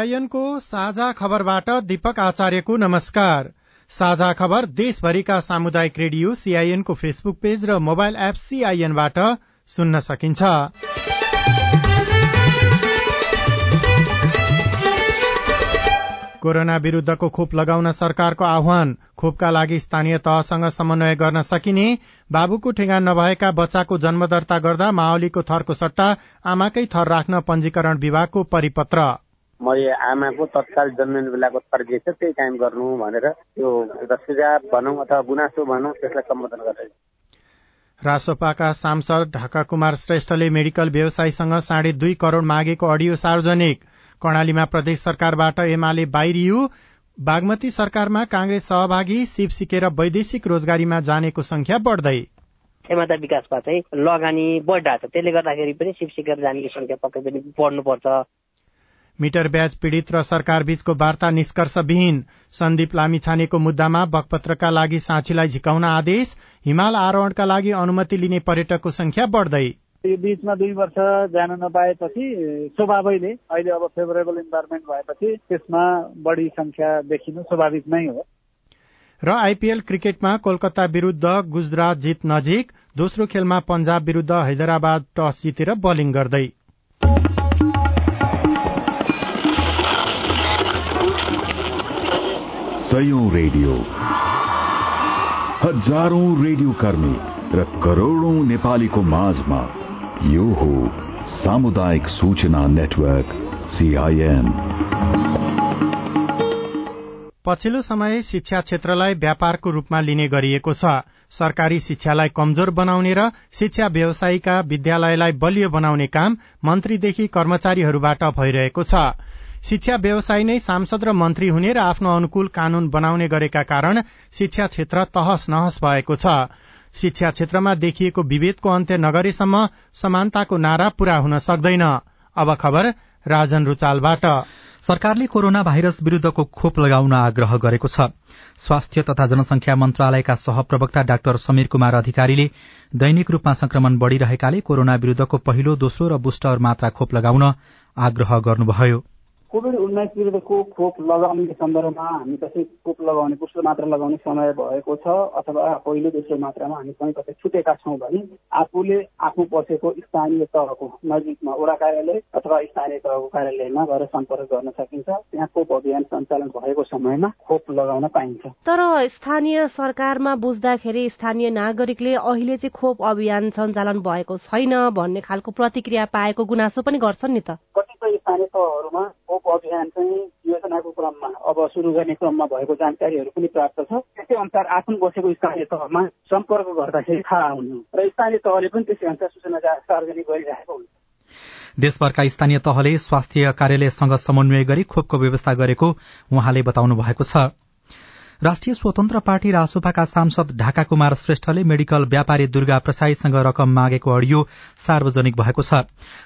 सीआईएनको साझा खबरबाट दीपक आचार्यको नमस्कार। साझा खबर देशभरिका सामुदायिक रेडियो सीआईएनको फेसबुक पेज र मोबाइल एप सीआईएनबाट सुन्न सकिन्छ। कोरोना विरूद्धको खोप लगाउन सरकारको आह्वान खोपका लागि स्थानीय तहसँग समन्वय गर्न सकिने बाबुको ठेगान नभएका बच्चाको जन्म दर्ता गर्दा माओलीको थरको सट्टा आमाकै थर राख्न पञ्जीकरण विभागको परिपत्र। मैले आमाको तत्काल जन्मिने बेलाको फर्के छ त्यही कायम गर्नु भनेर त्यो एउटा सुझाव भनौँ अथवा गुनासो भनौँ त्यसलाई सम्बोधन गरेर रासोपाका सांसद ढाका कुमार श्रेष्ठले मेडिकल व्यवसायीसँग साढे दुई करोड़ मागेको अडियो सार्वजनिक। कर्णालीमा प्रदेश सरकारबाट एमाले बाहिरियो। बागमती सरकारमा कांग्रेस सहभागी सिप सिकेर वैदेशिक रोजगारीमा जानेको संख्या बढ्दै। क्षमता विकासमा चाहिँ लगानी बढिरहेको छ त्यसले गर्दाखेरि पनि सिप सिकेर जानेको संख्या पक्कै पनि बढ्नुपर्छ। मिटर ब्याज पीड़ित र सरकार बीचको वार्ता निष्कर्षविहीन। सन्दीप लामिछानेको मुद्दामा बकपत्रका लागि साँचीलाई झिकाउन आदेश हिमाल आरोहणका लागि अनुमति लिने पर्यटकको संख्या बढ्दै। यो बीचमा दुई वर्ष जान नपाएपछि स्वभावैले अहिले अब फेभरेबल इन्भाइरोमेन्ट भएपछि त्यसमा बढी संख्या देखिनु स्वाभाविक नै हो। र आइपीएल क्रिकेटमा कोलकाता विरूद्ध गुजरात जित नजिक दोस्रो खेलमा पञ्जाब विरूद्ध हैदराबाद टस जितेर बलिङ गर्दै। सयौं रेडियो। हजारौं रेडियो कर्मी र करोड़ौं नेपालीको माझमा यो हो सामुदायिक सूचना नेटवर्क सीआईएन पछिल्लो समय शिक्षा क्षेत्रलाई व्यापारको रूपमा लिने गरिएको छ। सरकारी शिक्षालाई कमजोर बनाउने र शिक्षा व्यवसायीका विद्यालयलाई बलियो बनाउने काम मन्त्रीदेखि कर्मचारीहरूबाट भइरहेको छ। शिक्षा व्यवसायी नै सांसद र मन्त्री हुने र आफ्नो अनुकूल कानून बनाउने गरेका कारण शिक्षा क्षेत्र तहस नहस भएको छ। शिक्षा क्षेत्रमा देखिएको विभेदको अन्त्य नगरेसम्म समानताको नारा पूरा हुन सक्दैन। अब खबर राजन रुचालबाट। सरकारले कोरोना भाइरस विरूद्धको खोप लगाउन आग्रह गरेको छ। स्वास्थ्य तथा जनसंख्या मन्त्रालयका सहप्रवक्ता डाक्टर समीर कुमार अधिकारीले दैनिक रूपमा संक्रमण बढ़िरहेकाले कोरोना विरूद्धको पहिलो दोस्रो र बुस्टर मात्रा खोप लगाउन आग्रह गर्नुभयो। कोभिड उन्नाइस विरुद्धको खोप लगाउने सन्दर्भमा हामी कसै खोप लगाउने पुष्ट मात्रा लगाउने समय भएको छ अथवा पहिलो दोस्रो मात्रामा हामी कहीँ कतै छुटेका छौँ भने आफूले आफू बसेको स्थानीय तहको नजिकमा वडा कार्यालय अथवा स्थानीय तहको कार्यालयमा गएर सम्पर्क गर्न सकिन्छ। त्यहाँ खोप अभियान सञ्चालन भएको समयमा खोप लगाउन पाइन्छ। तर स्थानीय सरकारमा बुझ्दाखेरि स्थानीय नागरिकले अहिले चाहिँ खोप अभियान सञ्चालन भएको छैन भन्ने खालको प्रतिक्रिया पाएको गुनासो पनि गर्छन् नि त। कतिपय स्थानीय तहहरूमा खोप अभियान चाहिँ योजनाको क्रममा अब सुरु गर्ने क्रममा भएको जानकारीहरू पनि प्राप्त छ। त्यसै अनुसार आफ्नो बसेको स्थानीय तहमा सम्पर्क गर्दाखेरि थाहा हुनु। र स्थानीय तहले पनि त्यसै अनुसार सूचना सार्वजनिक गरिरहेको हुन्छ। देशभरका स्थानीय तहले स्वास्थ्य कार्यालयसँग समन्वय गरी खोपको व्यवस्था गरेको उहाँले बताउनु भएको छ। राष्ट्रिय स्वतन्त्र पार्टी रासोपाका सांसद ढाका कुमार श्रेष्ठले मेडिकल व्यापारी दुर्गा प्रसाईसँग रकम मागेको अडियो सार्वजनिक भएको छ।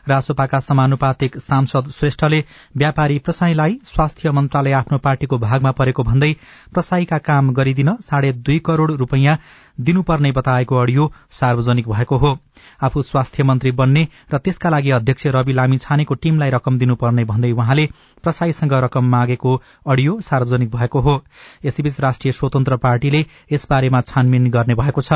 रासोपाका समानुपातिक सांसद श्रेष्ठले व्यापारी प्रसाईलाई स्वास्थ्य मन्त्रालय आफ्नो पार्टीको भागमा परेको भन्दै प्रसाईका काम गरिदिन साढे दुई करोड़ रूपियाँ दिनुपर्ने बताएको अडियो सार्वजनिक भएको हो। आफू स्वास्थ्य मन्त्री बन्ने र त्यसका लागि अध्यक्ष रवि लामी छानेको टीमलाई रकम दिनुपर्ने भन्दै उहाँले प्रसाईसँग रकम मागेको अडियो सार्वजनिक भएको हो। यसैबीच राष्ट्रिय स्वतन्त्र पार्टीले यसबारेमा छानबिन गर्ने भएको छ।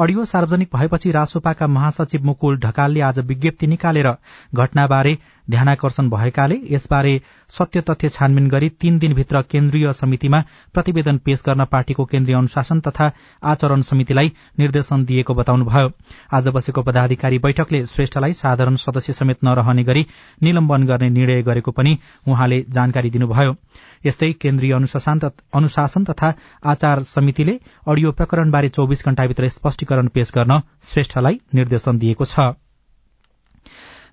अडियो सार्वजनिक भएपछि रासोपाका महासचिव मुकुल ढकालले आज विज्ञप्ति निकालेर घटनाबारे ध्यानाकर्षण भएकाले यसबारे सत्य तथ्य छानबिन गरी तीन दिनभित्र केन्द्रीय समितिमा प्रतिवेदन पेश गर्न पार्टीको केन्द्रीय अनुशासन तथा आचरण साधारण समितिलाई निर्देशन दिएको बताउनुभयो। आज बसेको पदाधिकारी बैठकले श्रेष्ठलाई साधारण सदस्य समेत नरहने गरी निलम्बन गर्ने निर्णय गरेको पनि उहाँले जानकारी दिनुभयो। यस्तै केन्द्रीय अनुशासन तथा आचार समितिले अडियो प्रकरणबारे चौविस घण्टाभित्र स्पष्टीकरण पेश गर्न श्रेष्ठलाई निर्देशन दिएको छ।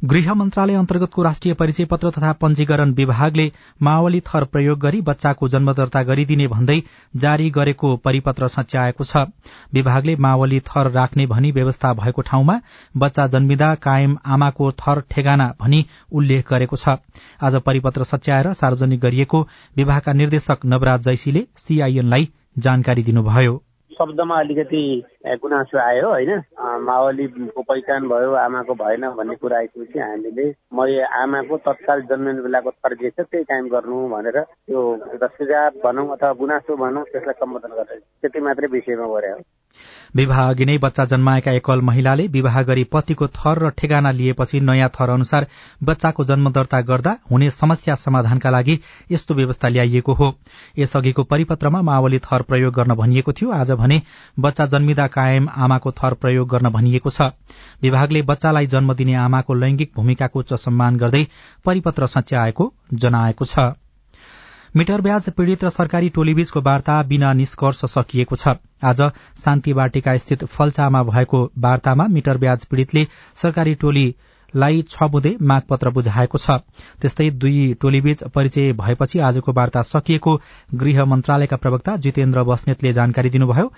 गृह मन्त्रालय अन्तर्गतको राष्ट्रिय परिचय पत्र तथा पञ्जीकरण विभागले माओवाली थर प्रयोग गरी बच्चाको जन्म दर्ता गरिदिने भन्दै जारी गरेको परिपत्र सच्याएको छ। विभागले माओवाली थर राख्ने भनी व्यवस्था भएको ठाउँमा बच्चा जन्मिँदा कायम आमाको थर ठेगाना भनी उल्लेख गरेको छ। आज परिपत्र सच्याएर सार्वजनिक गरिएको विभागका निर्देशक नवराज जैसीले सीआईएनलाई जानकारी दिनुभयो। शब्दमा अलिकति गुनासो आयो होइन? माओवालीको पहिचान भयो आमाको भएन भन्ने कुरा आइसकेपछि हामीले म आमाको तत्काल जन्मिने बेलाको जे छ त्यही कायम गर्नु भनेर त्यो सुझाव भनौँ अथवा गुनासो भनौँ त्यसलाई सम्बोधन गरेर त्यति मात्रै विषयमा गरे हो। विवाह अघि नै बच्चा जन्माएका एकल महिलाले विवाह गरी पतिको थर र ठेगाना लिएपछि नयाँ थर अनुसार बच्चाको जन्म दर्ता गर्दा हुने समस्या समाधानका लागि यस्तो व्यवस्था ल्याइएको हो। यसअघिको परिपत्रमा माओवाली थर प्रयोग गर्न भनिएको थियो। आज भने बच्चा जन्मिँदा कायम आमाको थर प्रयोग गर्न भनिएको छ। विभागले बच्चालाई जन्म दिने आमाको लैंगिक भूमिकाको उच्च सम्मान गर्दै परिपत्र सच्याएको जनाएको छ। मिटर ब्याज पीड़ित र सरकारी टोलीबीचको वार्ता बिना निष्कर्ष सकिएको छ। आज शान्ति बाटिका स्थित फलचामा भएको वार्तामा मिटर ब्याज पीड़ितले सरकारी टोलीलाई छ बुँदे मागपत्र बुझाएको छ। त्यस्तै दुई टोलीबीच परिचय भएपछि आजको वार्ता सकिएको गृह मन्त्रालयका प्रवक्ता जितेन्द्र बस्नेतले जानकारी दिनुभयो।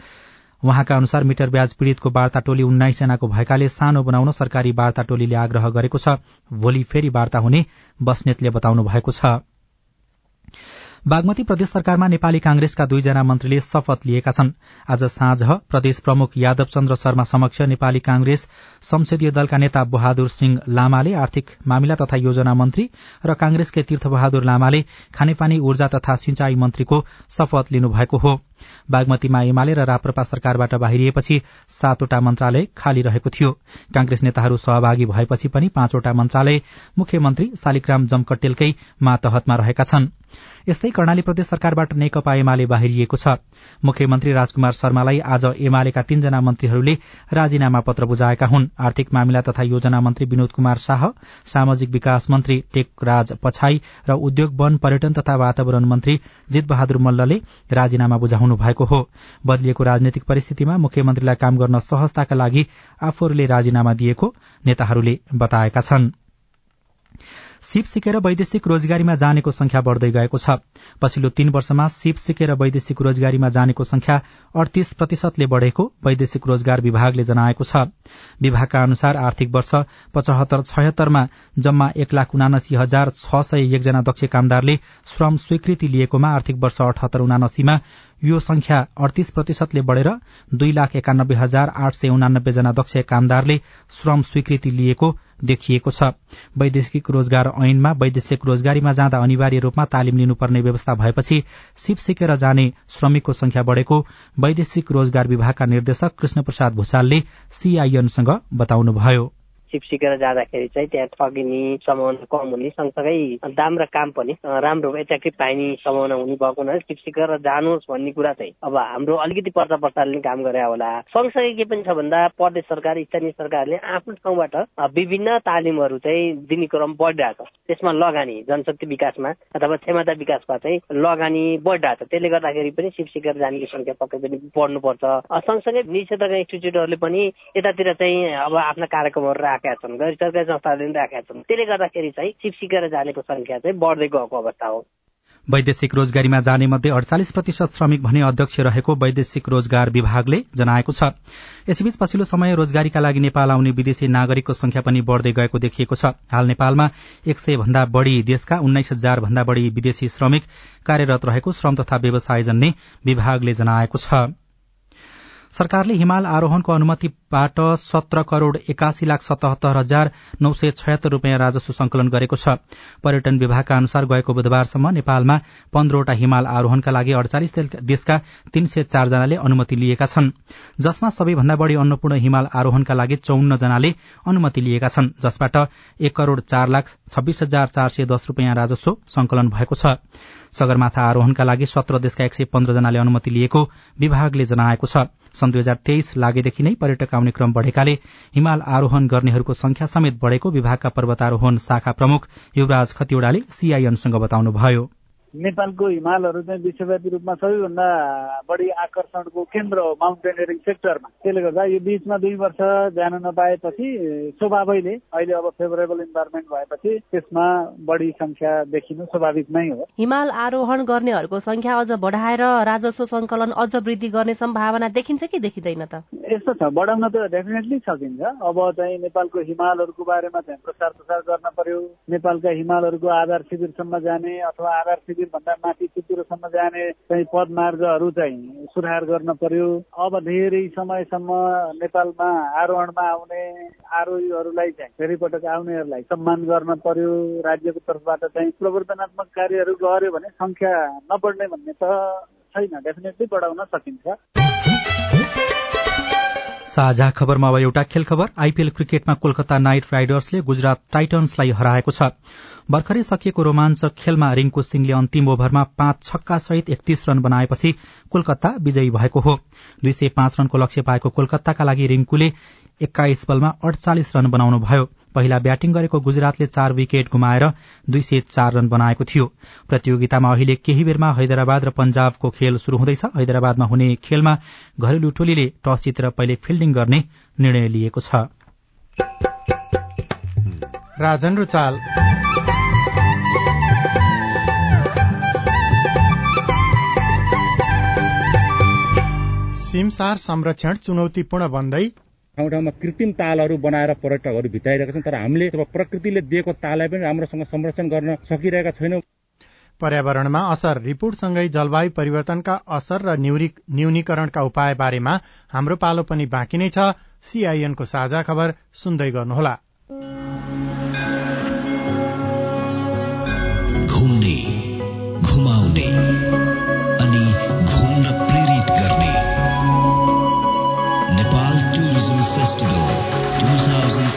उहाँका अनुसार मिटर ब्याज पीड़ितको वार्ता टोली उन्नाइस जनाको भएकाले सानो बनाउन सरकारी वार्ता टोलीले आग्रह गरेको छ। भोलि फेरि वार्ता हुने बस्नेतले बताउनु भएको छ। बागमती प्रदेश सरकारमा नेपाली कांग्रेसका दुईजना मन्त्रीले शपथ लिएका छन्। आज साँझ प्रदेश प्रमुख यादव चन्द्र शर्मा समक्ष नेपाली कांग्रेस संसदीय दलका नेता बहादुर सिंह लामाले आर्थिक मामिला तथा योजना मन्त्री र कांग्रेसकै तीर्थबहादुर लामाले खानेपानी ऊर्जा तथा सिंचाई मन्त्रीको शपथ लिनुभएको हो। बागमतीमा एमाले र राप्रपा सरकारबाट बाहिरिएपछि सातवटा मन्त्रालय खाली रहेको थियो। कांग्रेस नेताहरू सहभागी भएपछि पनि पाँचवटा मन्त्रालय मुख्यमन्त्री शालिग्राम जमकटेलकै मातहतमा रहेका छनृ। यस्तै कर्णाली प्रदेश सरकारबाट नेकपा एमाले बाहिरिएको छ। मुख्यमन्त्री राजकुमार शर्मालाई आज एमालेका तीनजना मन्त्रीहरूले राजीनामा पत्र बुझाएका हुन्। आर्थिक मामिला तथा योजना मन्त्री विनोद कुमार शाह सामाजिक विकास मन्त्री टेकराज पछाई र उद्योग वन पर्यटन तथा वातावरण मन्त्री जितबहादुर मल्लले राजीनामा बुझाउनु भएको हो। बदलिएको राजनैतिक परिस्थितिमा मुख्यमन्त्रीलाई काम गर्न सहजताका लागि आफूहरूले राजीनामा दिएको नेताहरूले बताएका छनृ। सिप सिकेर वैदेशिक रोजगारीमा जानेको संख्या बढ़दै गएको छ। पछिल्लो तीन वर्षमा सिप सिकेर वैदेशिक रोजगारीमा जानेको संख्या अडतीस प्रतिशतले बढ़ेको वैदेशिक रोजगार विभागले जनाएको छ। विभागका अनुसार आर्थिक वर्ष पचहत्तर छयत्तरमा जम्मा एक लाख उनासी हजार छ सय एकजना दक्ष कामदारले श्रम स्वीकृति लिएकोमा आर्थिक वर्ष अठहत्तर उनासीमा यो संख्या अडतीस प्रतिशतले बढ़ेर दुई लाख एकानब्बे हजार आठ सय उनानब्बे जना दक्ष कामदारले श्रम स्वीकृति लिएको देखिएको छ। वैदेशिक रोजगार ऐनमा वैदेशिक रोजगारीमा जाँदा अनिवार्य रूपमा तालिम लिनुपर्ने व्यवस्था भएपछि सिप सिकेर जाने श्रमिकको संख्या बढ़ेको वैदेशिक रोजगार विभागका निर्देशक कृष्ण प्रसाद भूषालले सीआईएनसँग बताउनुभयो। सिप सिकेर जाँदाखेरि चाहिँ त्यहाँ ठगिने सम्भावना कम हुने सँगसँगै दाम र काम पनि राम्रो एट्र्याक्टिभ पाइने सम्भावना हुने भएको हुनाले सिप सिकेर जानुहोस् भन्ने कुरा चाहिँ अब हाम्रो अलिकति पर्चा पर्चाले काम गरे होला। सँगसँगै के पनि छ भन्दा प्रदेश सरकार स्थानीय सरकारले आफ्नो ठाउँबाट विभिन्न तालिमहरू चाहिँ दिने क्रम बढिरहेको छ। त्यसमा लगानी जनशक्ति विकासमा अथवा क्षमता विकासमा चाहिँ लगानी बढिरहेको छ। त्यसले गर्दाखेरि पनि सिप सिकेर जानेको संख्या पक्कै पनि बढ्नुपर्छ। सँगसँगै क्षेत्रका इन्स्टिच्युटहरूले पनि यतातिर चाहिँ अब आफ्ना कार्यक्रमहरू राखेका छन् गैर सरकारी संस्थाहरूले पनि राखेका छन् त्यसले गर्दाखेरि चाहिँ सिप सिकेर जानेको संख्या चाहिँ बढ्दै गएको अवस्था हो। वैदेशिक रोजगारीमा जाने मध्ये अडचालिस प्रतिशत श्रमिक भने अध्यक्ष रहेको वैदेशिक रोजगार विभागले जनाएको छ। यसैबीच पछिल्लो समय रोजगारीका लागि नेपाल आउने विदेशी नागरिकको संख्या पनि बढ़दै गएको देखिएको छ। हाल नेपालमा एक सय भन्दा बढ़ी देशका उन्नाइस हजार भन्दा बढ़ी विदेशी श्रमिक कार्यरत रहेको श्रम तथा व्यवसाय जन्ने विभागले जनाएको छ। सरकारले हिमाल आरोहणको अनुमतिबाट सत्र करोड़ एकासी लाख सतहत्तर हजार नौ सय छयत्तर रूपियाँ राजस्व संकलन गरेको छ। पर्यटन विभागका अनुसार गएको बुधबारसम्म नेपालमा पन्ध्रवटा हिमाल आरोहणका लागि अडचालिस देशका तीन सय चारजनाले अनुमति लिएका छन्। जसमा सबैभन्दा बढ़ी अन्नपूर्ण हिमाल आरोहणका लागि चौन्न जनाले अनुमति लिएका छन् जसबाट एक करोड़ चार लाख छब्बीस हजार चार सय दस रूपियाँ राजस्व संकलन भएको छ। सगरमाथा आरोहणका लागि सत्र देशका एक सय पन्ध्र जनाले अनुमति लिएको विभागले जनाएको छ। सन् दुई हजार तेइस लागेदेखि नै पर्यटक आउने क्रम बढ़ेकाले हिमाल आरोहण गर्नेहरूको संख्या समेत बढ़ेको विभागका पर्वतारोहण शाखा प्रमुख युवराज खतिवड़ाले सीआईएनसँग बताउनुभयो। नेपालको हिमालहरू चाहिँ विश्वव्यापी रूपमा सबैभन्दा बढी आकर्षणको केन्द्र हो माउन्टेनियरिङ सेक्टरमा। त्यसले गर्दा यो बिचमा दुई वर्ष जान नपाएपछि स्वभावैले अहिले अब फेभरेबल इन्भाइरोमेन्ट भएपछि त्यसमा बढी संख्या देखिनु स्वाभाविक नै हो। हिमाल आरोहण गर्नेहरूको संख्या अझ बढाएर राजस्व संकलन अझ वृद्धि गर्ने सम्भावना देखिन्छ कि देखिँदैन त? यस्तो छ बढाउन त डेफिनेटली सकिन्छ। अब चाहिँ नेपालको हिमालहरूको बारेमा चाहिँ प्रचार प्रसार गर्न पर्यो। नेपालका हिमालहरूको आधार शिविरसम्म जाने अथवा आधार शिविर भन्दा माथि चितुरोसम्म जाने चाहिँ पदमार्गहरू चाहिँ सुधार गर्न पर्यो। अब धेरै समयसम्म नेपालमा आरोहणमा आउने आरोहीहरूलाई चाहिँ धेरै पटक आउनेहरूलाई सम्मान गर्न पर्यो। राज्यको तर्फबाट चाहिँ प्रवर्धनात्मक कार्यहरू गर्यो भने संख्या नबढ्ने भन्ने त छैन। डेफिनेटली बढाउन सकिन्छ। साझा खबरमा अब एउटा खेल खबर। आइपीएल क्रिकेटमा कोलकाता नाइट राइडर्सले गुजरात टाइटन्सलाई हराएको छ। भर्खरै सकिएको रोमाञ्चक खेलमा रिङ्कु सिंहले अन्तिम ओभरमा पाँच छक्का सहित एकतीस रन बनाएपछि कोलकाता विजयी भएको हो। दुई सय पाँच रनको लक्ष्य पाएको कोलकाताका लागि रिङ्कुले एक्काइस बलमा अडचालिस रन बनाउनु भयो पहिला ब्याटिङ गरेको गुजरातले चार विकेट गुमाएर दुई सय चार रन बनाएको थियो। प्रतियोगितामा अहिले केही बेरमा हैदराबाद र पञ्जाबको खेल शुरू हुँदैछ। हैदराबादमा हुने खेलमा घरेलु टोलीले टस जितेर पहिले फिल्डिङ गर्ने निर्णय लिएको छ। राजन रुचाल। सिमसार संरक्षण चुनौतीपूर्ण बन्दै ठाउँ ठाउँमा कृत्रिम तालहरू बनाएर पर्यटकहरू भित्राइरहेका छन् तर हामीले प्रकृतिले दिएको ताललाई पनि राम्रोसँग संरक्षण गर्न सकिरहेका छैनौं। पर्यावरणमा असर रिपोर्टसँगै जलवायु परिवर्तनका असर र न्यूनीकरणका उपाय बारेमा हाम्रो पालो पनि बाँकी नै छ। सीआईएनको साझा खबर सुन्दै गर्नुहोला। घुमाउने।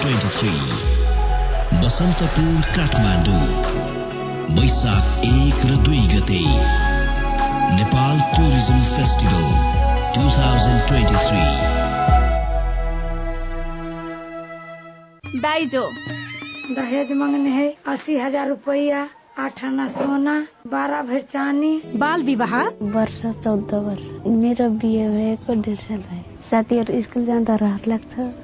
2023 बसन्तपुर काठमाडौँ। वैशाख एक र दुई गते। नेपाल टुरिज्म फेस्टिभल 2023 दाइजो दहेज मांगने है अस्सी हजार रुपया आठ आना सोना बारह भर चानी बाल विवाह। वर्ष चौध वर्ष। मेरो बिहे भएको डेढ साल भयो साथीहरू स्कुल जाँदा रहर लाग्छ।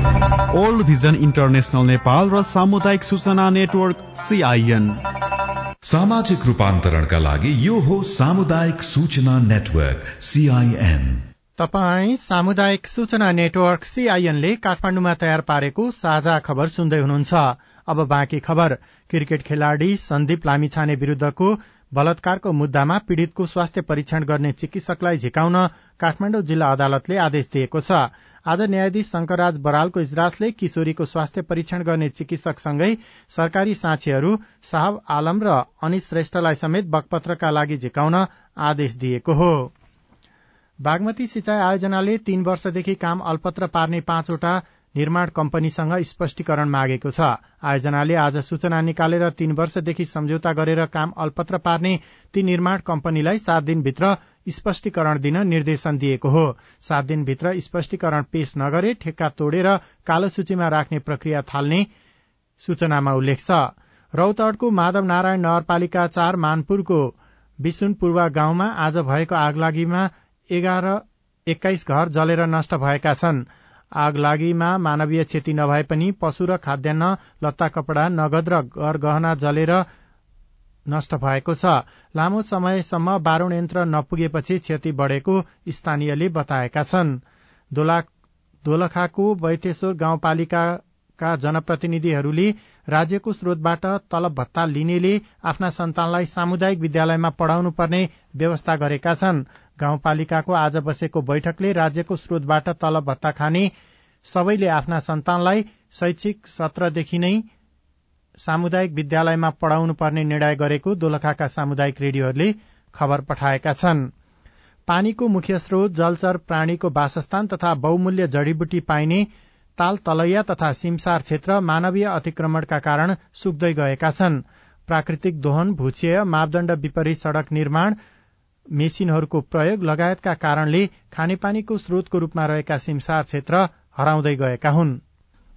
ओल्ड भिजन इन्टरनेसनल नेपाल र सामुदायिक सूचना नेटवर्क सीआईएन सामाजिक रूपान्तरणका लागि यो हो सामुदायिक सूचना नेटवर्क सीआईएन तपाई सामुदायिक सूचना नेटवर्क सीआईएनले काठमाडौँमा तयार पारेको साझा खबर सुन्दै हुनुहुन्छ। अब बाँकी खबर। क्रिकेट खेलाड़ी सन्दीप लामिछाने विरूद्धको बलात्कारको मुद्दामा पीड़ितको स्वास्थ्य परीक्षण गर्ने चिकित्सकलाई झिकाउन काठमाडौँ जिल्ला अदालतले आदेश दिएको छ। आज न्यायाधीश शंकरराज बरालको इजलासले किशोरीको स्वास्थ्य परीक्षण गर्ने चिकित्सकसँगै सरकारी साक्षीहरू साहब आलम र अनिश श्रेष्ठलाई समेत बकपत्रका लागि झिकाउन आदेश दिएको हो। बागमती सिंचाई आयोजनाले तीन वर्षदेखि काम अल्पत्र पार्ने पाँचवटा निर्माण कम्पनीसँग स्पष्टीकरण मागेको छ। आयोजनाले आज सूचना निकालेर तीन वर्षदेखि सम्झौता गरेर काम अल्पत्र पार्ने ती निर्माण कम्पनीलाई सात दिनभित्र स्पष्टीकरण दिन निर्देशन दिएको हो। सात दिनभित्र स्पष्टीकरण पेश नगरे ठेक्का तोडेर कालो सूचीमा राख्ने प्रक्रिया थाल्ने सूचनामा उल्लेख छ। रौतडको माधव नारायण नगरपालिका चार मानपुरको विसुनपूर्वा गाउँमा आज भएको आगलागीमा एघार एक्काइस घर जलेर नष्ट भएका छन्। आगलागीमा मानवीय क्षति नभए पनि पशु र खाद्यान्न लत्ता कपड़ा नगद र घर गहना जलेर नष्ट भएको छ। लामो समयसम्म बारूण यन्त्र नपुगेपछि क्षति बढ़ेको स्थानीयले बताएका छन्। दोलखाको बैतेश्वर गाउँपालिका का जनप्रतिनिधिहरूले राज्यको स्रोतबाट तलब भत्ता लिनेले आफ्ना सन्तानलाई सामुदायिक विद्यालयमा पढ़ाउनु पर्ने व्यवस्था गरेका छन्। गाउँपालिकाको आज बसेको बैठकले राज्यको स्रोतबाट तलब भत्ता खाने सबैले आफ्ना सन्तानलाई शैक्षिक सत्रदेखि नै सामुदायिक विद्यालयमा पढ़ाउनु पर्ने निर्णय गरेको दोलखाका सामुदायिक रेडियोहरूले खबर पठाएका छन्। पानीको मुख्य स्रोत जलचर प्राणीको वासस्थान तथा बहुमूल्य जड़ीबुटी पाइने ताल तलैया तथा सिमसार क्षेत्र मानवीय अतिक्रमणका कारण सुक्दै गएका छन्। प्राकृतिक दोहन भूक्षय मापदण्ड विपरीत सड़क निर्माण मेसिनहरूको प्रयोग लगायतका कारणले खानेपानीको स्रोतको रूपमा रहेका सिमसार क्षेत्र हराउँदै गएका हुन्।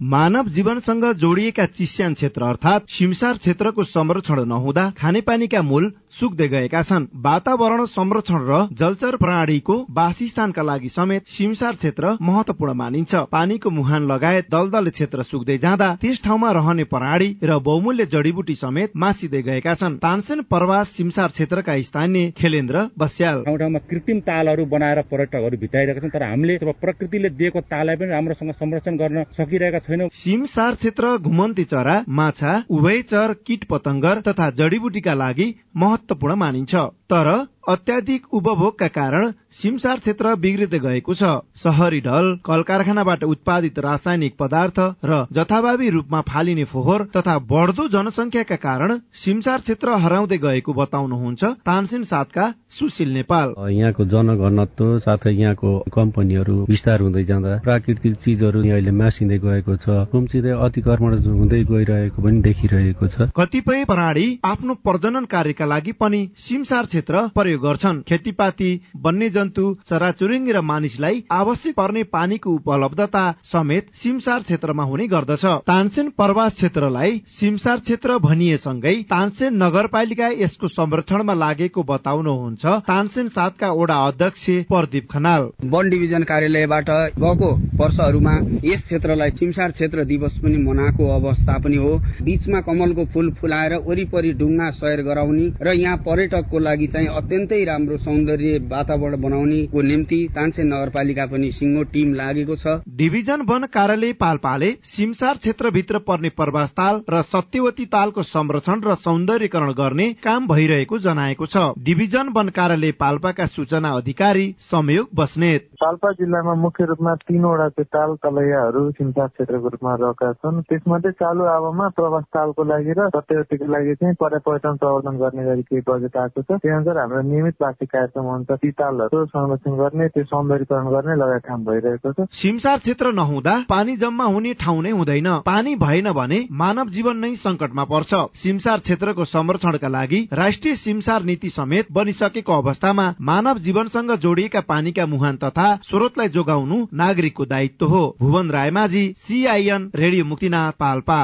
मानव जीवनसँग जोडिएका चिस्यान क्षेत्र अर्थात सिमसार क्षेत्रको संरक्षण नहुँदा खानेपानीका मूल सुक्दै गएका छन्। वातावरण संरक्षण र जलचर प्राणीको वासस्थानका लागि समेत सिमसार क्षेत्र महत्वपूर्ण मानिन्छ। पानीको मुहान लगायत दलदल क्षेत्र सुक्दै जाँदा त्यस ठाउँमा रहने प्राणी र बहुमूल्य जडीबुटी समेत मासिँदै गएका छन्। तानसेन प्रवास सिमसार क्षेत्रका स्थानीय खेलेन्द्र बस्याल। ठाउँ ठाउँमा कृत्रिम तालहरू बनाएर पर्यटकहरू भित्राइरहेका छन् तर हामीले प्रकृतिले दिएको ताललाई पनि राम्रोसँग संरक्षण गर्न सकिरहेका छैनौँ। सिमसार क्षेत्र घुमन्ती चरा माछा उभयचर कीट पतंगर तथा जडीबुटीका लागि महत्वपूर्ण मानिन्छ। तर अत्याधिक उपभोगका कारण सिमसार क्षेत्र बिग्रिँदै गएको छ। शहरी ढल कल कारखानाबाट उत्पादित रासायनिक पदार्थ र जथाभावी रूपमा फालिने फोहोर तथा बढ्दो जनसंख्याका कारण सिमसार क्षेत्र हराउँदै गएको बताउनुहुन्छ तानसिन साथका सुशील नेपाल। यहाँको जनघनत्व साथै यहाँको कम्पनीहरू विस्तार हुँदै जाँदा प्राकृतिक चिजहरू अहिले मासिँदै गएको छ। खुम्चिँदै अतिक्रमण हुँदै गइरहेको पनि देखिरहेको छ। कतिपय प्राणी आफ्नो प्रजनन कार्यका लागि पनि सिमसार क्षेत्र प्रयोग गर्छन्। खेतीपाती वन्यजन्तु चराचुरुङ्गी र मानिसलाई आवश्यक पर्ने पानीको उपलब्धता समेत सिमसार क्षेत्रमा हुने गर्दछ। तानसेन प्रवास क्षेत्रलाई सिमसार क्षेत्र भनिएसँगै तानसेन नगरपालिका यसको संरक्षणमा लागेको बताउनुहुन्छ तानसेन सातका ओडा अध्यक्ष प्रदीप खनाल। वन डिभिजन कार्यालयबाट गएको वर्षहरूमा यस क्षेत्रलाई सिमसार क्षेत्र दिवस पनि मनाएको अवस्था पनि हो। बीचमा कमलको फूल फुलाएर वरिपरि ढुङ्गा सयर गराउने र यहाँ पर्यटकको लागि चाहिँ अत्यन्तै राम्रो सौन्दर्य वातावरण बनाउनेको निम्ति तानसेन नगरपालिका पनि सिङ्गो टिम लागेको छ। डिभिजन वन कार्यालय पाल्पाले सिमसार क्षेत्रभित्र पर्ने प्रवास ताल र सत्यवती तालको संरक्षण र सौन्दर्यकरण गर्ने काम भइरहेको जनाएको छ। डिभिजन वन कार्यालय पाल्पाका सूचना अधिकारी संयोग बस्नेत। पाल्पा जिल्लामा मुख्य रूपमा तीनवटा चाहिँ ताल तलैयाहरू सिमसार क्षेत्रको रूपमा रहेका छन्। त्यसमध्ये चालु आवमा प्रवास तालको लागि र सत्यवतीको लागि चाहिँ पर्यटन प्रवर्धन गर्ने गरी केही बजेट आएको छ। त्यही अनुसार हाम्रो नियमित वार्षिक कार्यक्रम हुन्छ। ती तालहरू संरक्षण गर्ने त्यो सौन्दर्यकरण गर्ने लगायत काम भइरहेको छ। सिमसार क्षेत्र नहुँदा पानी जम्मा हुने ठाउँ नै हुँदैन। पानी भएन भने मानव जीवन नै संकटमा पर्छ। सिमसार क्षेत्रको संरक्षणका लागि राष्ट्रिय सिमसार नीति समेत बनिसकेको अवस्थामा मानव जीवनसँग जोडिएका पानीका मुहान तथा स्रोतलाई जोगाउनु नागरिकको दायित्व हो। Bhuwan Raimajhi CIN radio Muktinath Palpa.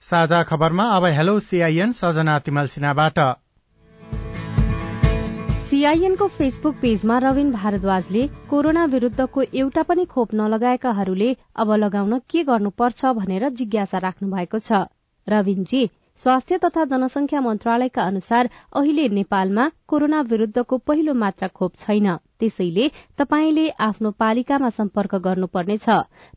साझा खबरमा अब हेलो सीआईएन सजना तिमल सिन्हाबाट। सीआईएनको फेसबुक पेजमा रविन भारद्वाजले कोरोना विरूद्धको एउटा पनि खोप नलगाएकाहरूले अब लगाउन के गर्नुपर्छ भनेर जिज्ञासा राख्नु भएको छ। रविनजी स्वास्थ्य तथा जनसंख्या मन्त्रालयका अनुसार अहिले नेपालमा कोरोना विरूद्धको पहिलो मात्रा खोप छैन। त्यसैले तपाईँले आफ्नो पालिकामा सम्पर्क गर्नुपर्नेछ।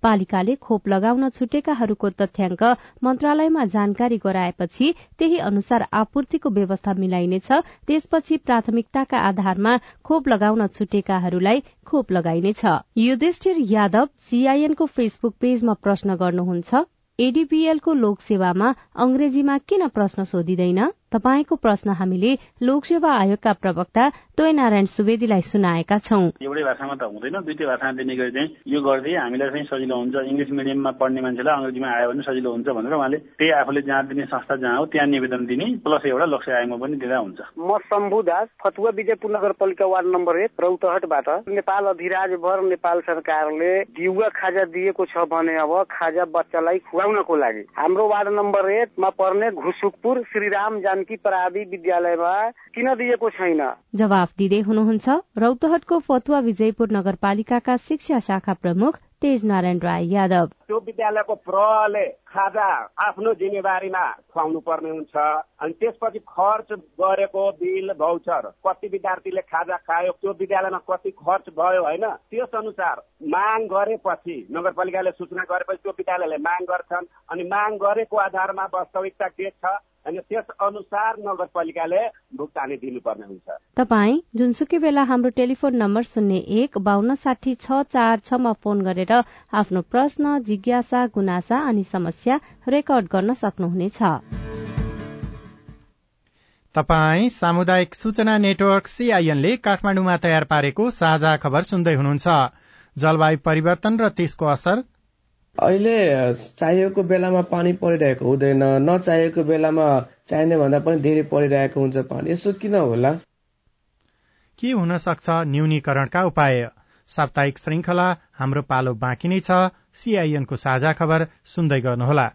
पालिकाले खोप लगाउन छुटेकाहरूको तथ्याङ्क मन्त्रालयमा जानकारी गराएपछि त्यही अनुसार आपूर्तिको व्यवस्था मिलाइनेछ। त्यसपछि प्राथमिकताका आधारमा खोप लगाउन छुटेकाहरूलाई खोप लगाइनेछ। युधिष्ठिर यादव सीआईएनको फेसबुक पेजमा प्रश्न गर्नुहुन्छ एडीपीएलको लोकसेवामा अंग्रेजीमा किन प्रश्न सोधिँदैन? तपाईँको प्रश्न हामीले लोकसेवा आयोगका प्रवक्ता तोय नारायण सुवेदीलाई सुनाएका छौं। एउटै भाषामा त हुँदैन दुईटै भाषामा दिने गरी चाहिँ यो गरिदिए हामीलाई चाहिँ सजिलो हुन्छ। इङ्ग्लिस मिडियममा पढ्ने मान्छेलाई अङ्ग्रेजीमा आयो भने सजिलो हुन्छ भनेर उहाँले त्यही आफूले जहाँ दिने संस्था जहाँ हो त्यहाँ निवेदन दिने प्लस एउटा लोकसेवा आयोगमा पनि दिँदा हुन्छ। म शम्भु दास फतुवा विजयपुर नगरपालिका वार्ड नम्बर एक रौतहटबाट। नेपाल अधिराजभर नेपाल सरकारले दिउवा खाजा दिएको छ भने अब खाजा बच्चालाई खुवाउनको लागि। हाम्रो वार्ड नम्बर एकमा पर्ने घुसुकपुर श्रीराम जानकी प्रावि विद्यालयमा किन दिएको छैन? जवाफ दिँदै हुनुहुन्छ रौतहटको फतुवा विजयपुर नगरपालिकाका शिक्षा शाखा प्रमुख तेज नारायण राय यादव। त्यो विद्यालयको प्रहले खाजा आफ्नो जिम्मेवारीमा खुवाउनु पर्ने हुन्छ। अनि त्यसपछि खर्च गरेको बिल भौचर कति विद्यार्थीले खाजा खायो त्यो विद्यालयमा कति खर्च भयो होइन त्यस अनुसार माग गरेपछि नगरपालिकाले सूचना गरेपछि त्यो विद्यालयले माग गर्छन्। अनि माग गरेको आधारमा वास्तविकता के छ अनि त्यस अनुसार नगरपालिकाले भुक्तानी दिनुपर्ने हुन्छ। तपाई जुनसुकै बेला हाम्रो टेलिफोन नम्बर शून्य एक बान्न साठी छ चार छमा फोन गरेर आफ्नो प्रश्न जिज्ञासा गुनासा अनि समस्या रेकर्ड गर्न सक्नुहुनेछ। तपाई सामुदायिक सूचना नेटवर्क सीआईएनले काठमाडौँमा तयार पारेको साझा खबर सुन्दै हुनुहुन्छ। जलवायु परिवर्तन र त्यसको असर? अहिले चाहिएको बेलामा पानी परिरहेको हुँदैन नचाहिएको बेलामा चाहिने भन्दा पनि धेरै परिरहेको हुन्छ पानी। यसो किन होला? के हुन सक्छ न्यूनीकरणका उपाय? साप्ताहिक श्रृंखला हाम्रो पालो बाँकी नै छ। सीआईएनको साझा खबर सुन्दै गर्नुहोला।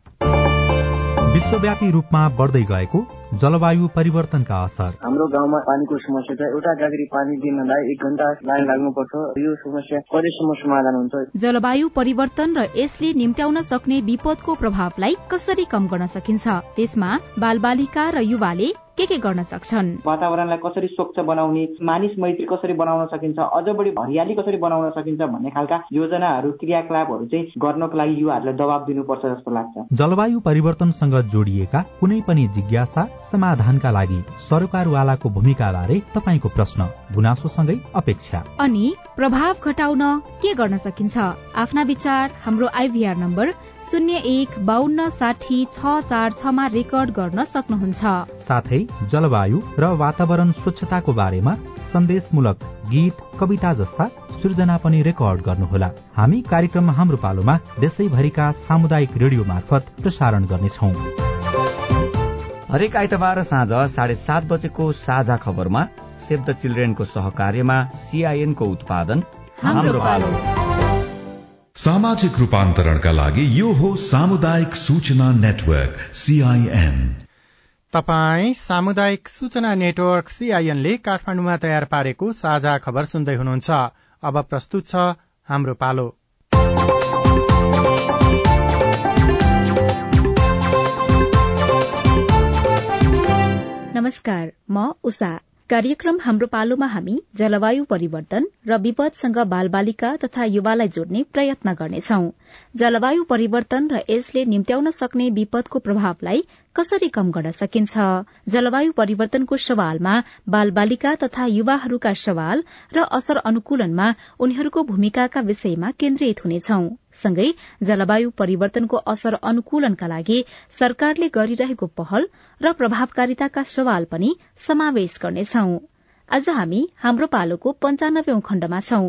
विश्वव्यापी रूपमा बढ्दै गएको जलवायु परिवर्तनका असर। हाम्रो गाउँमा पानीको समस्या छ। एउटा गाग्री पानी दिनलाई एक घण्टा लाइन लाग्नुपर्छ। यो समस्या कहिलेसम्म समाधान हुन्छ? जलवायु परिवर्तन र यसले निम्त्याउन सक्ने विपदको प्रभावलाई कसरी कम गर्न सकिन्छ? त्यसमा बालबालिका र युवाले के के गर्न सक्छन्? वातावरणलाई कसरी स्वच्छ बनाउने मानिस मैत्री कसरी बनाउन सकिन्छ अझ बढी हरियाली कसरी बनाउन सकिन्छ भन्ने खालका योजनाहरू क्रियाकलापहरू चाहिँ गर्नको लागि युवाहरूलाई दबाब दिनुपर्छ जस्तो लाग्छ। जलवायु परिवर्तनसँग जोडिएका कुनै पनि जिज्ञासा समाधानका लागि सरकारवालाको भूमिका बारे तपाईँको प्रश्न गुनासोसँगै अपेक्षा। अनि प्रभाव घटाउन के गर्न सकिन्छ? आफ्ना विचार हाम्रो आइभीआर नम्बर शून्य एक बान्न साठी छ चार छमा रेकर्ड गर्न सक्नुहुन्छ। साथै जलवायु र वातावरण स्वच्छताको बारेमा सन्देशमूलक गीत कविता जस्ता सृजना पनि रेकर्ड गर्नुहोला। हामी कार्यक्रम हाम्रो पालोमा देशैभरिका सामुदायिक रेडियो मार्फत प्रसारण गर्नेछौ। हरेक आइतबार साँझ साढे सात बजेको साझा खबरमा सेभ द चिल्ड्रेनको सहकार्यमा सीआईएनको उत्पादन हाम्रो पालो। सामाजिक रूपान्तरणका लागि यो हो सामुदायिक सूचना नेटवर्क सीआईएन तपाई सामुदायिक सूचना नेटवर्क सीआईएनले काठमाडौँमा तयार पारेको साझा खबर सुन्दै हुनुहुन्छ। अब प्रस्तुत छ हाम्रो पालो। नमस्कार म उषा। कार्यक्रम हाम्रो पालोमा हामी जलवायु परिवर्तन र विपदसँग बालबालिका तथा युवालाई जोड्ने प्रयत्न गर्नेछौ। जलवायु परिवर्तन र यसले निम्त्याउन सक्ने विपदको प्रभावलाई कसरी कम गर्न सकिन्छ? जलवायु परिवर्तनको सवालमा बालबालिका तथा युवाहरूका सवाल र असर अनुकूलनमा उनीहरूको भूमिकाका विषयमा केन्द्रित हुनेछौ। सँगै जलवायु परिवर्तनको असर अनुकूलनका लागि सरकारले गरिरहेको पहल र प्रभावकारिताका सवाल पनि समावेश गर्नेछौ। आज हामी हाम्रो पालोको पञ्चानब्बे खण्डमा छौं।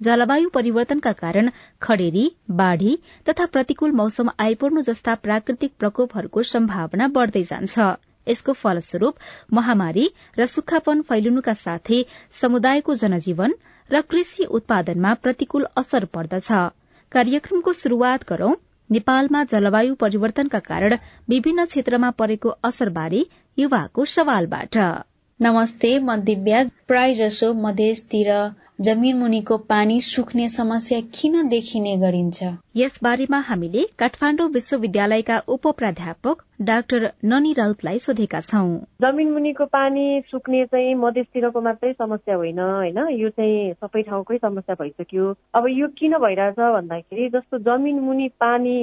जलवायु परिवर्तनका कारण खडेरी बाढ़ी तथा प्रतिकूल मौसम आइपर्नु जस्ता प्राकृतिक प्रकोपहरूको सम्भावना बढ़दै जान्छ। यसको फलस्वरूप महामारी र सुक्खापन फैलिनुका साथै समुदायको जनजीवन र कृषि उत्पादनमा प्रतिकूल असर पर्दछ। कार्यक्रमको शुरूआत गरौं। नेपालमा जलवायु परिवर्तनका कारण विभिन्न क्षेत्रमा परेको असरबारे युवाको सवालबाट। नमस्ते म दिव्या। प्राय जसो मधेसतिर जमिन मुनिको पानी सुक्ने समस्या किन देखिने गरिन्छ? यस बारेमा हामीले काठमाडौँ विश्वविद्यालयका उप प्राध्यापक डाक्टर ननी राउतलाई सोधेका छौं। जमिन मुनिको पानी सुक्ने चाहिँ मधेसतिरको मात्रै समस्या होइन होइन? यो चाहिँ सबै ठाउँकै समस्या भइसक्यो। अब यो किन भइरहेछ भन्दाखेरि जस्तो जमिन मुनि पानी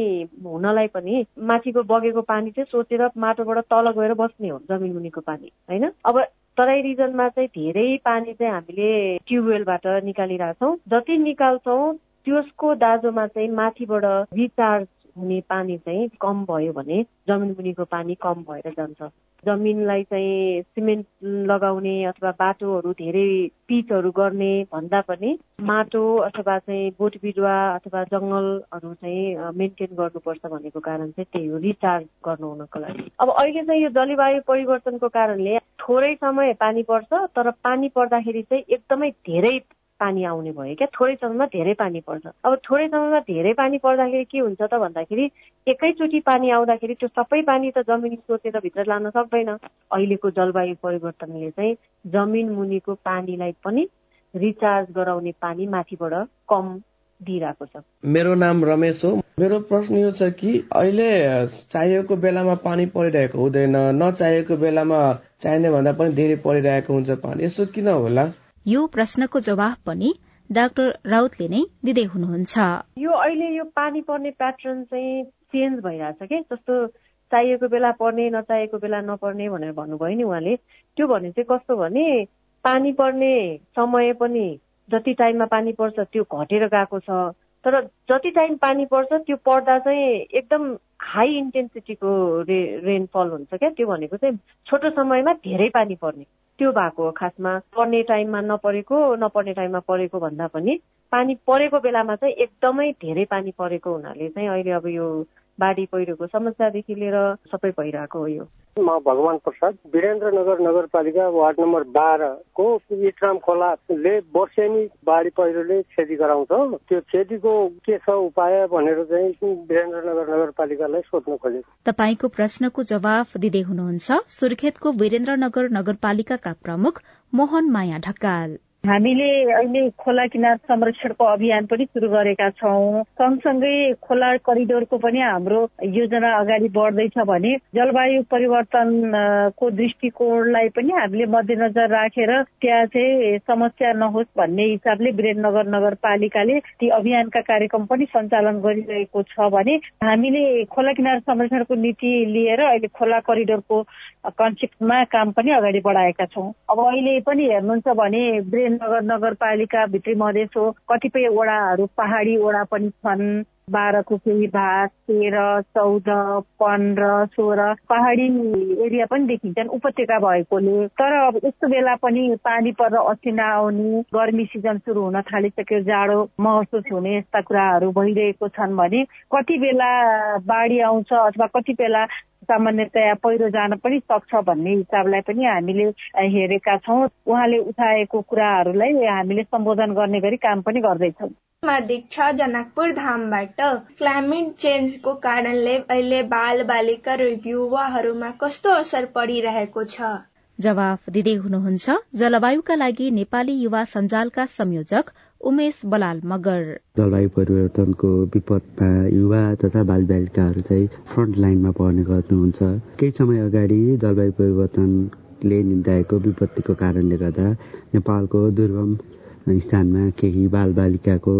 हुनलाई पनि माथिको बगेको पानी चाहिँ सोचेर माटोबाट तल गएर बस्ने हो जमिन मुनिको पानी होइन? अब तराई रिजनमा चाहिँ धेरै पानी चाहिँ हामीले ट्युबवेलबाट निकालिरहेछौँ। जति निकाल्छौँ त्यसको दाजोमा चाहिँ माथिबाट रिचार्ज हुने पानी चाहिँ कम भयो भने जमिन मुनिको पानी कम भएर जान्छ। जमिनलाई चाहिँ सिमेन्ट लगाउने अथवा बाटोहरू धेरै पिचहरू गर्ने भन्दा पनि माटो अथवा चाहिँ बोट बिरुवा अथवा जङ्गलहरू चाहिँ मेन्टेन गर्नुपर्छ भनेको कारण चाहिँ त्यही हो रिचार्ज गर्नु हुनको लागि। अब अहिले चाहिँ यो जलवायु परिवर्तनको कारणले थोरै समय पानी पर्छ तर पानी पर्दाखेरि चाहिँ एकदमै धेरै पानी आउने भयो क्या? थोरै समयमा धेरै पानी पर्छ। अब थोरै समयमा धेरै पानी पर्दाखेरि के हुन्छ त भन्दाखेरि एकैचोटि पानी आउँदाखेरि त्यो सबै पानी त जमिन सोचेर भित्र लान सक्दैन। अहिलेको जलवायु परिवर्तनले चाहिँ जमिन मुनिको पानीलाई पनि रिचार्ज गराउने पानी माथिबाट कम दिइरहेको छ। मेरो नाम रमेश हो। मेरो प्रश्न यो छ कि अहिले चाहिएको बेलामा पानी परिरहेको हुँदैन नचाहिएको बेलामा चाहिने भन्दा पनि धेरै परिरहेको हुन्छ पानी। यसो किन होला? यो प्रश्नको जवाफ पनि डाक्टर राउतले नै दिँदै हुनुहुन्छ। यो अहिले यो पानी पर्ने प्याटर्न चाहिँ चेन्ज भइरहेछ कि? जस्तो चाहिएको बेला पर्ने नचाहिएको बेला नपर्ने भनेर भन्नुभयो नि उहाँले। त्यो भने चाहिँ कस्तो भने पानी पर्ने समय पनि जति टाइममा पानी पर्छ त्यो घटेर गएको छ। तर जति टाइम पानी पर्छ त्यो पर्दा चाहिँ एकदम हाई इन्टेन्सिटीको रे रेनफल हुन्छ क्या? त्यो भनेको चाहिँ छोटो समयमा धेरै पानी पर्ने। त्यो भएको हो खासमा। पर्ने टाइममा नपरेको नपर्ने टाइममा परेको भन्दा पनि पानी परेको बेलामा चाहिँ एकदमै धेरै पानी परेको हुनाले चाहिँ अहिले अब यो बाढी पहिरोको समस्यादेखि लिएर सबै भइरहेको हो यो। म भगवान प्रसाद वीरेन्द्रनगर नगरपालिका वार्ड नम्बर बाह्रको इटराम खोलाले वर्षेनी बाढी पहिरोले क्षति गराउँछ त्यो क्षतिको के छ उपाय भनेर चाहिँ वीरेन्द्रनगर नगरपालिकालाई सोध्न खोजेको। तपाईँको प्रश्नको जवाफ दिँदै हुनुहुन्छ सुर्खेतको वीरेन्द्रनगर नगरपालिकाका प्रमुख मोहन माया ढकाल। हामीले अहिले खोला किनार संरक्षणको अभियान पनि सुरु गरेका छौँ। सँगसँगै खोला करिडोरको पनि हाम्रो योजना अगाडि बढ्दैछ भने जलवायु परिवर्तनको दृष्टिकोणलाई पनि हामीले मध्यनजर राखेर त्यहाँ चाहिँ समस्या नहोस् भन्ने हिसाबले वीरेन्द्रनगर नगरपालिकाले ती अभियानका कार्यक्रम पनि सञ्चालन गरिरहेको छ भने हामीले खोला किनार संरक्षणको नीति लिएर अहिले खोला करिडोरको कन्सेप्टमा काम पनि अगाडि बढाएका छौँ। अब अहिले पनि हेर्नुहुन्छ भने नगर नगरपालिका भित्री मधेस हो। कतिपय वडाहरू पहाडी वडा पनि छन्। बाह्रको केही भाग तेह्र चौध पन्ध्र सोह्र पहाडी एरिया पनि देखिन्छन् उपत्यका भएकोले। तर अब यस्तो बेला पनि पानी परेर असिना आउने गर्मी सिजन सुरु हुन थालिसक्यो। जाडो महसुस हुने यस्ता कुराहरू भइरहेको छन् भने कति बेला बाढी आउँछ अथवा कति बेला सामान्यतया पहिरो जान पनि सक्छ भन्ने हिसाबलाई पनि हामीले हेरेका छौँ। उहाँले उठाएको कुराहरूलाई हामीले सम्बोधन गर्ने गरी काम पनि गर्दैछौँ। दीक्षा जनकपुर धामबाट। क्लाइमेट चेन्जको कारणले अहिले बाल बालिका र युवाहरूमा कस्तो असर परिरहेको छ? जवाफ दिँदै हुनुहुन्छ जलवायुका लागि नेपाली युवा सञ्जालका संयोजक उमेश बलाल मगर। जलवायु परिवर्तनको विपदमा युवा तथा बालबालिकाहरू चाहिँ फ्रन्ट लाइनमा पर्ने गर्नुहुन्छ। केही समय अगाडि जलवायु परिवर्तनले निम्ताएको विपत्तिको कारणले गर्दा नेपालको दुर्गम स्थानमा केही बालबालिकाको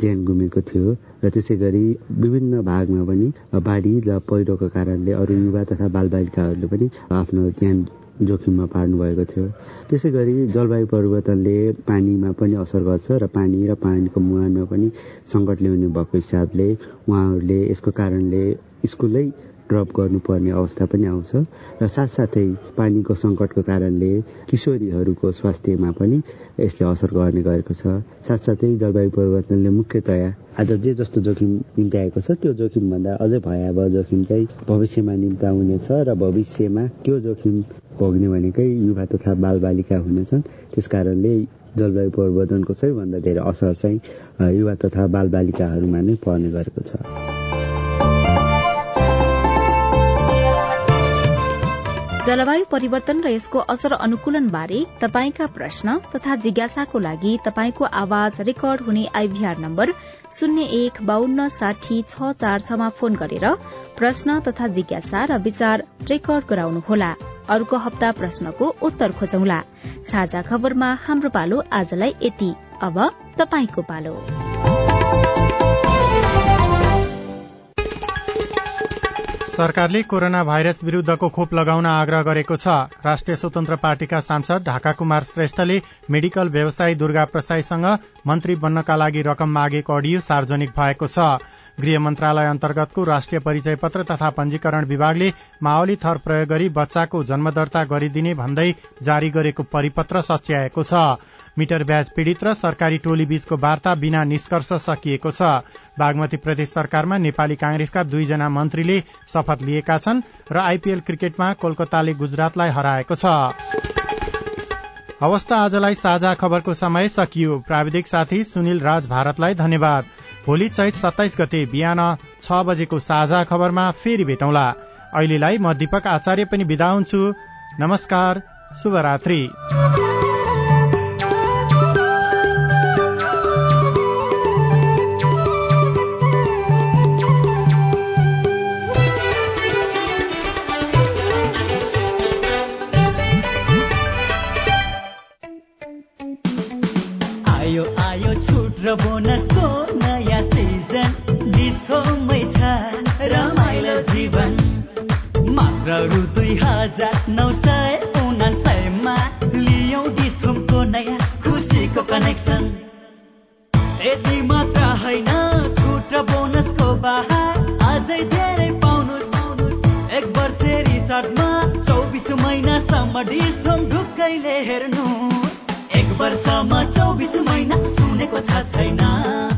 ज्यान गुमेको थियो र त्यसै गरी विभिन्न भागमा पनि बाढी र पहिरोको कारणले अरू युवा तथा बालबालिकाहरूले पनि आफ्नो ज्यान जोखिममा पार्नु भएको थियो। त्यसै गरी जलवायु परिवर्तनले पानीमा पनि असर गर्छ र पानी र पानीको मुहानमा पनि सङ्कट ल्याउने भएको हिसाबले उहाँहरूले यसको कारणले स्कुलै ड्रप गर्नुपर्ने अवस्था पनि आउँछ र साथसाथै पानीको सङ्कटको कारणले किशोरीहरूको स्वास्थ्यमा पनि यसले असर गर्ने गरेको छ। साथसाथै जलवायु परिवर्तनले मुख्यतया आज जे जस्तो जोखिम निम्त्याएको छ। त्यो जोखिमभन्दा अझै भयावह जोखिम चाहिँ भविष्यमा निम्ताउनेछ र भविष्यमा त्यो जोखिम भोग्ने भनेकै युवा तथा बालबालिका हुनेछन्। त्यस कारणले जलवायु परिवर्तनको सबैभन्दा धेरै असर चाहिँ युवा तथा बालबालिकाहरूमा नै पर्ने गरेको छ। जलवायु परिवर्तन र यसको असर अनुकूलन बारे तपाईँका प्रश्न तथा जिज्ञासाको लागि तपाईँको आवाज रेकर्ड हुने आइभीआर नम्बर शून्य एक बान्न साठी छ चार छमा फोन गरेर प्रश्न तथा जिज्ञासा र विचार रेकर्ड गराउनुहोला। अर्को हप्ता प्रश्नको उत्तर खोजौला। साझा खबरमा हाम्रो पालो आजलाई यति। अब पालो। सरकारले कोरोना भाइरस विरूद्धको खोप लगाउन आग्रह गरेको छ। राष्ट्रिय स्वतन्त्र पार्टीका सांसद ढाका कुमार श्रेष्ठले मेडिकल व्यवसायी दुर्गा प्रसाईसँग मन्त्री बन्नका लागि रकम मागेको अडियो सार्वजनिक भएको छ। गृह मन्त्रालय अन्तर्गतको राष्ट्रिय परिचय पत्र तथा पञ्जीकरण विभागले माओली थर प्रयोग गरी बच्चाको जन्म दर्ता गरिदिने भन्दै जारी गरेको परिपत्र सच्याएको छ। मिटर ब्याज पीड़ित र सरकारी टोली बीचको वार्ता बिना निष्कर्ष सकिएको छ। बागमती प्रदेश सरकारमा नेपाली कांग्रेसका दुईजना मन्त्रीले शपथ लिएका छन् र आइपीएल क्रिकेटमा कोलकाताले गुजरातलाई हराएको छ। अवस्था आजलाई साझा खबरको समय सकियो। प्राविधिक साथी सुनिल राज भारतलाई धन्यवाद। भोलि चैत सत्ताइस गते बिहान छ बजेको साझा खबरमा फेरि भेटौँला। अहिलेलाई म दीपक आचार्य पनि विदा हुन्छु। नमस्कार शुभरात्री।